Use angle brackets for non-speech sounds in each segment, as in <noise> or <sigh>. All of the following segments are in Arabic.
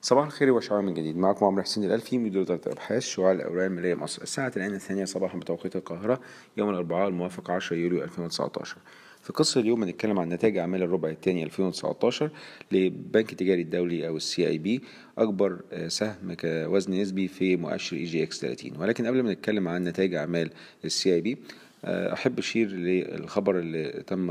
صباح الخير وشعار من جديد. معكم عمرو حسين الألفي مدير إدارة الأبحاث شعاع الأوراق المالية مصر الساعة الآن الثانية صباحا بتوقيت القاهرة يوم الأربعاء الموافق 10 يوليو 2019 في قصة اليوم هنتكلم عن نتائج أعمال الربع الثاني 2019 لبنك التجاري الدولي أو الـ CIB. أكبر سهم كوزن نسبي في مؤشر EGX 30 ولكن قبل ما نتكلم عن نتائج أعمال الـ CIB أحب أشير للخبر اللي تم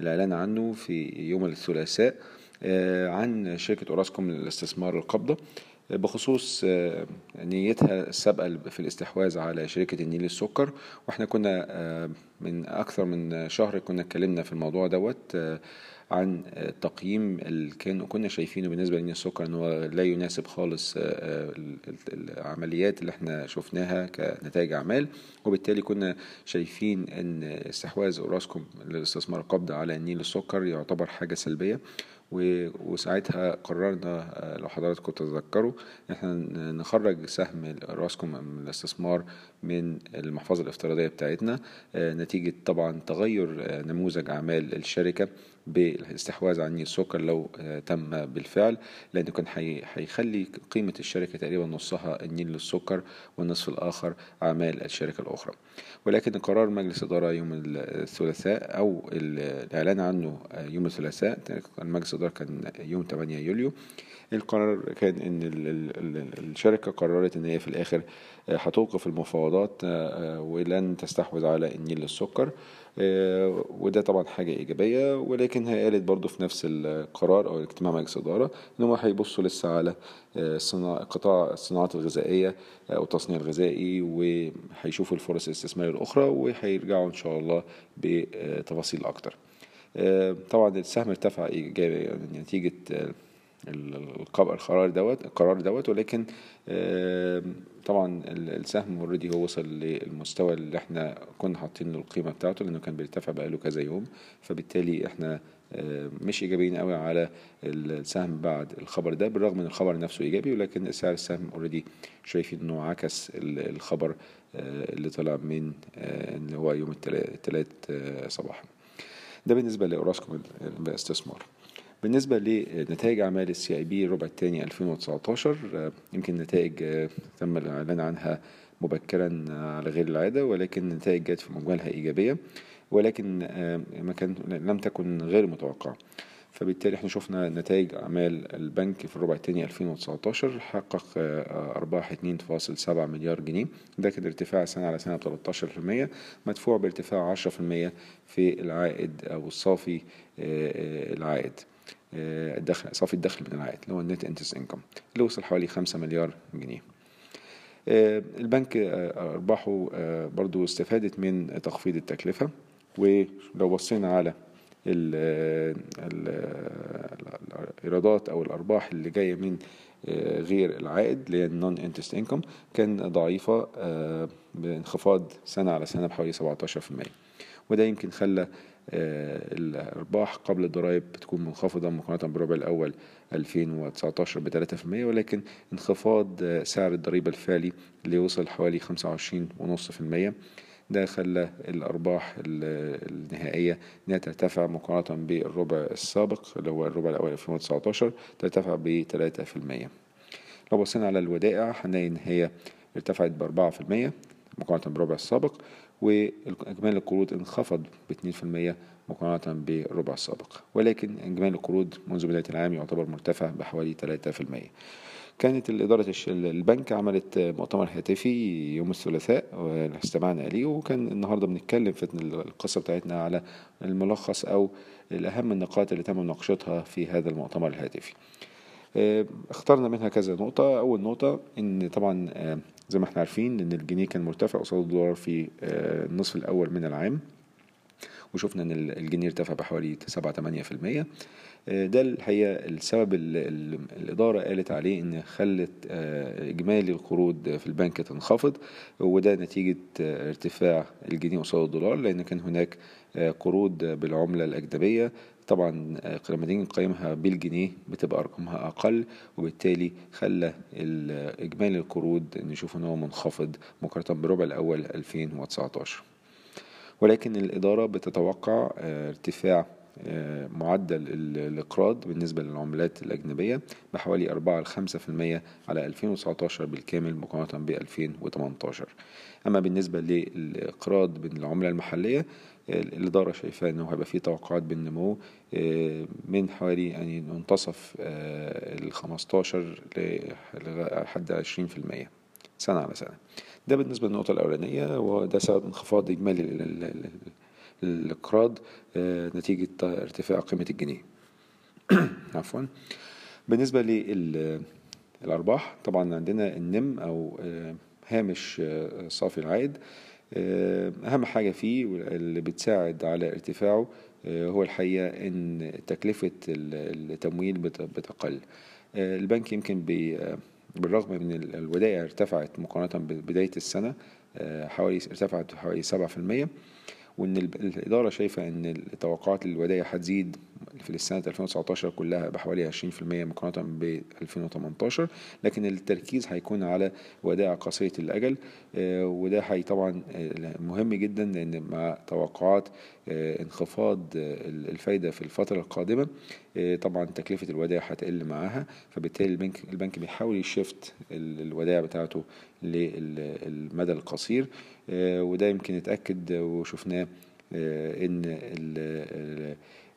الإعلان عنه في يوم الثلاثاء عن شركة أوراسكوم للاستثمار القبضة. بخصوص نيتها السابقة في الاستحواذ على شركة النيل السكر. وإحنا كنا من أكثر من شهر كنا اتكلمنا في الموضوع دوت عن التقييم اللي كان كنا شايفينه بالنسبة لنيل السكر إن هو لا يناسب خالص العمليات اللي إحنا شفناها كنتائج أعمال. وبالتالي كنا شايفين إن استحواذ أوراسكوم للاستثمار القبض على النيل السكر يعتبر حاجة سلبية. وساعتها قررنا لو حضراتكم تتذكروا إن إحنا نخرج سهم راسكم من الاستثمار من المحفظة الافتراضية بتاعتنا. نتيجة طبعا تغير نموذج أعمال الشركة. بالاستحواذ عن السكر لو تم بالفعل لأنه كان هيخلي قيمة الشركة تقريبا نصها النيل للسكر والنصف الآخر أعمال الشركة الأخرى. ولكن قرار مجلس إدارة يوم الثلاثاء أو الإعلان عنه يوم الثلاثاء المجلس الإدارة كان يوم 8 يوليو. القرار كان إن الشركة قررت إن هي في الآخر هتوقف المفاوضات ولن تستحوذ على النيل للسكر. وده طبعا حاجة إيجابية ولكن هي قالت برضو في نفس القرار أو اجتماع مجلس الإدارة إن هم هيبصوا لسه على صناعة قطاع الصناعات الغذائية أو التصنيع الغذائي وهيشوفوا الفرص الاستثمارية الأخرى وهيرجعوا إن شاء الله بتفاصيل أكتر. طبعا السهم ارتفع ايجابي نتيجة القرار دوت القرار دوت ولكن طبعا السهم اوريدي هو وصل للمستوى اللي إحنا كنا حاطين له القيمة بتاعته لأنه كان بيرتفع بقاله كذا يوم. فبالتالي إحنا مش إيجابيين قوي على السهم بعد الخبر ده بالرغم إن الخبر نفسه إيجابي ولكن سعر السهم already شايفين إنه عكس الخبر اللي طلع من اللي هو يوم الثلاث صباحا ده بالنسبة لأوراسكوم الأستثمار. بالنسبة لنتائج أعمال الـ CIB الربع الثاني 2019 يمكن نتائج تم الإعلان عنها مبكرا على غير العادة ولكن النتائج جت في مجملها إيجابية ولكن ما كان لم تكن غير متوقعة. فبالتالي إحنا شفنا نتائج أعمال البنك في الربع الثاني 2019 حقق أرباح 2.7 مليار جنيه. ده كان ارتفاع سنة على سنة 13% مدفوع بارتفاع 10% في العائد أو الصافي العائد. الدخل صافي الدخل من العائد اللي هو النت انترست انكم اللي وصل حوالي 5 مليار جنيه. البنك أرباحه برضو استفادت من تخفيض التكلفة ولو بصينا على الإيرادات أو الأرباح اللي جاية من غير العائد اللي هي النون انترست انكم كان ضعيفة بانخفاض سنة على سنة بحوالي 17% وده يمكن خلى الأرباح قبل الضرائب بتكون منخفضة مقارنة بالربع الأول 2019 ب 3% ولكن انخفاض سعر الضريبة الفعلي اللي وصل حوالي 25.5% ده خلى الأرباح النهائية إنها ترتفع مقارنة بالربع السابق اللي هو الربع الأول 2019 ترتفع ب 3% لو بصينا على الودائع هنلاقي إن هي ارتفعت ب 4% مقارنة بالربع السابق. وإجمالي القروض انخفض ب 2% مقارنة بالربع السابق ولكن إجمالي القروض منذ بداية العام يعتبر مرتفع بحوالي 3% كانت الإدارة البنك عملت مؤتمر هاتفي يوم الثلاثاء استمعنا إليه وكان النهاردة بنتكلم في القصة بتاعتنا على الملخص أو الأهم النقاط اللي تم مناقشتها في هذا المؤتمر الهاتفي. اخترنا منها كذا نقطة. أول نقطة إن طبعا زي ما إحنا عارفين إن الجنيه كان مرتفع قصاد الدولار في النصف الأول من العام وشفنا إن الجنيه ارتفع بحوالي 7 8% ده الحقيقة السبب اللي الإدارة قالت عليه إن خلت إجمالي القروض في البنك تنخفض وده نتيجة ارتفاع الجنيه قصاد الدولار لأن كان هناك قروض بالعملة الأجنبية طبعا لما نيجي نقيمها بالجنيه بتبقى أرقامها أقل وبالتالي خلى إجمالي القروض نشوف إن هو منخفض مقارنة بالربع الأول 2019 ولكن الإدارة بتتوقع ارتفاع معدل الإقراض بالنسبة للعملات الأجنبية بحوالي 4 ل 5% على 2019 بالكامل مقارنة ب 2018 أما بالنسبة للإقراض بالعملة المحلية الإدارة شايفة أنه هيبقى في توقعات بالنمو من حوالي يعني منتصف ال 15 لحد 20% سنة على سنة. ده بالنسبة للنقطة الأولانية وده سبب انخفاض إجمالي الإقراض نتيجة ارتفاع قيمة الجنيه. <coughs> عفوا. بالنسبة للأرباح طبعا عندنا النم أو هامش صافي العائد أهم حاجة فيه اللي بتساعد على ارتفاعه هو الحقيقة إن تكلفة التمويل بتقل. البنك يمكن بالرغم من الودائع ارتفعت مقارنة ببداية السنة حوالي ارتفعت حوالي سبعة في المية وإن الإدارة شايفة إن توقعات الودائع هتزيد في السنة 2019 كلها بحوالي 20% مقارنة ب 2018 لكن التركيز هيكون على ودائع قصيرة الأجل وده هي طبعا مهم جدا لأن مع توقعات انخفاض الفايدة في الفترة القادمة طبعا تكلفة الودائع هتقل معاها فبالتالي البنك البنك بيحاول ي shift الودائع بتاعته للمدى القصير وده يمكن اتاكد وشفناه إن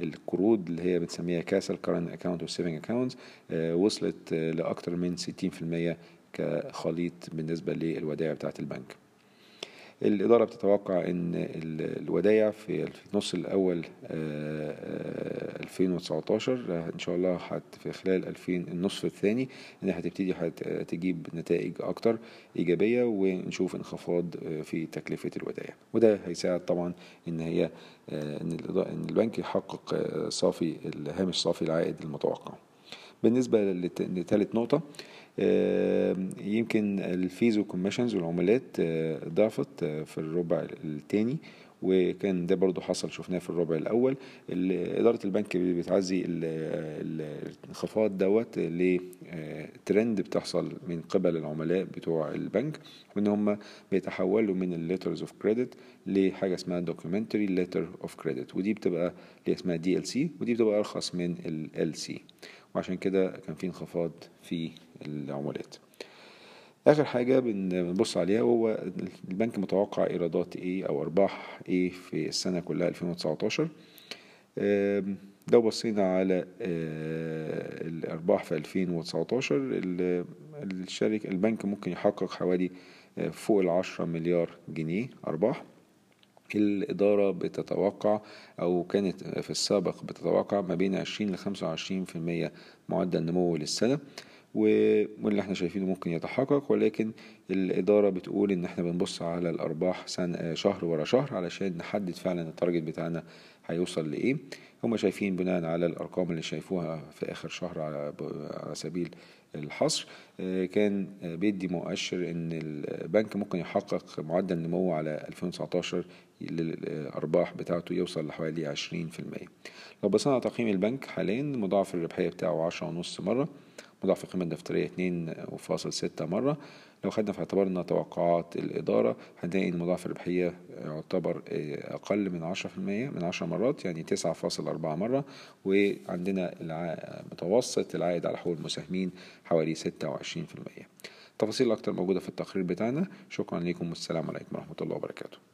القروض اللي هي بنسميها كاسا ال current account وال savings accounts وصلت لاكثر من 60% كخليط بالنسبة للودائع بتاعة البنك. الإدارة بتتوقع أن الودائع في النص الأول 2019 إن شاء الله في خلال 2000 النصف الثاني إن هتبتدي تجيب نتائج أكتر إيجابية ونشوف انخفاض في تكلفة الودائع وده هيساعد طبعا إن هي إن البنك يحقق صافي الهامش صافي العائد المتوقع. بالنسبة لثالث نقطة يمكن ال fees وال commissions والعمولات ضافت في الربع الثاني وكان ده برضو حصل شفناه في الربع الأول. إدارة البنك بتعزي الانخفاض دوت لترند بتحصل من قبل العملاء بتوع البنك وإن هم بيتحولوا من ال letters of credit لحاجة اسمها documentary letter of credit ودي بتبقى اللي اسمها DLC ودي بتبقى أرخص من LC وعشان كده كان في انخفاض في العمولات آخر حاجة بنبص عليها هو البنك متوقع إيرادات إيه أو أرباح إيه في السنة كلها 2019 لو بصينا على الأرباح في 2019 الشركة البنك ممكن يحقق حوالي فوق العشرة مليار جنيه أرباح. الإدارة بتتوقع أو كانت في السابق بتتوقع ما بين 20 ل 25% معدل نمو للسنة. واللي إحنا شايفينه ممكن يتحقق ولكن الإدارة بتقول إن إحنا بنبص على الأرباح سنة شهر ورا شهر علشان نحدد فعلا التارجت بتاعنا هيوصل لإيه. هما شايفين بناء على الأرقام اللي شايفوها في آخر شهر على, على سبيل الحصر. كان بيدي مؤشر إن البنك ممكن يحقق معدل نمو على 2019 للأرباح بتاعته يوصل لحوالي 20% لو بصينا على تقييم البنك حاليا مضاعف الربحية بتاعه عشرة ونص مرة. مضاعف القيمة الدفترية اتنين وفاصل ستة مرة. لو خدنا في اعتبارنا توقعات الإدارة هنلاقي إن مضاعف الربحية يعتبر أقل من عشرة في المية من عشر مرات يعني تسعة فاصل أربعة مرة. وعندنا متوسط العائد على حقوق المساهمين حوالي ستة وعشرين في المية. تفاصيل أكتر موجودة في التقرير بتاعنا. شكرا لكم والسلام عليكم ورحمة الله وبركاته.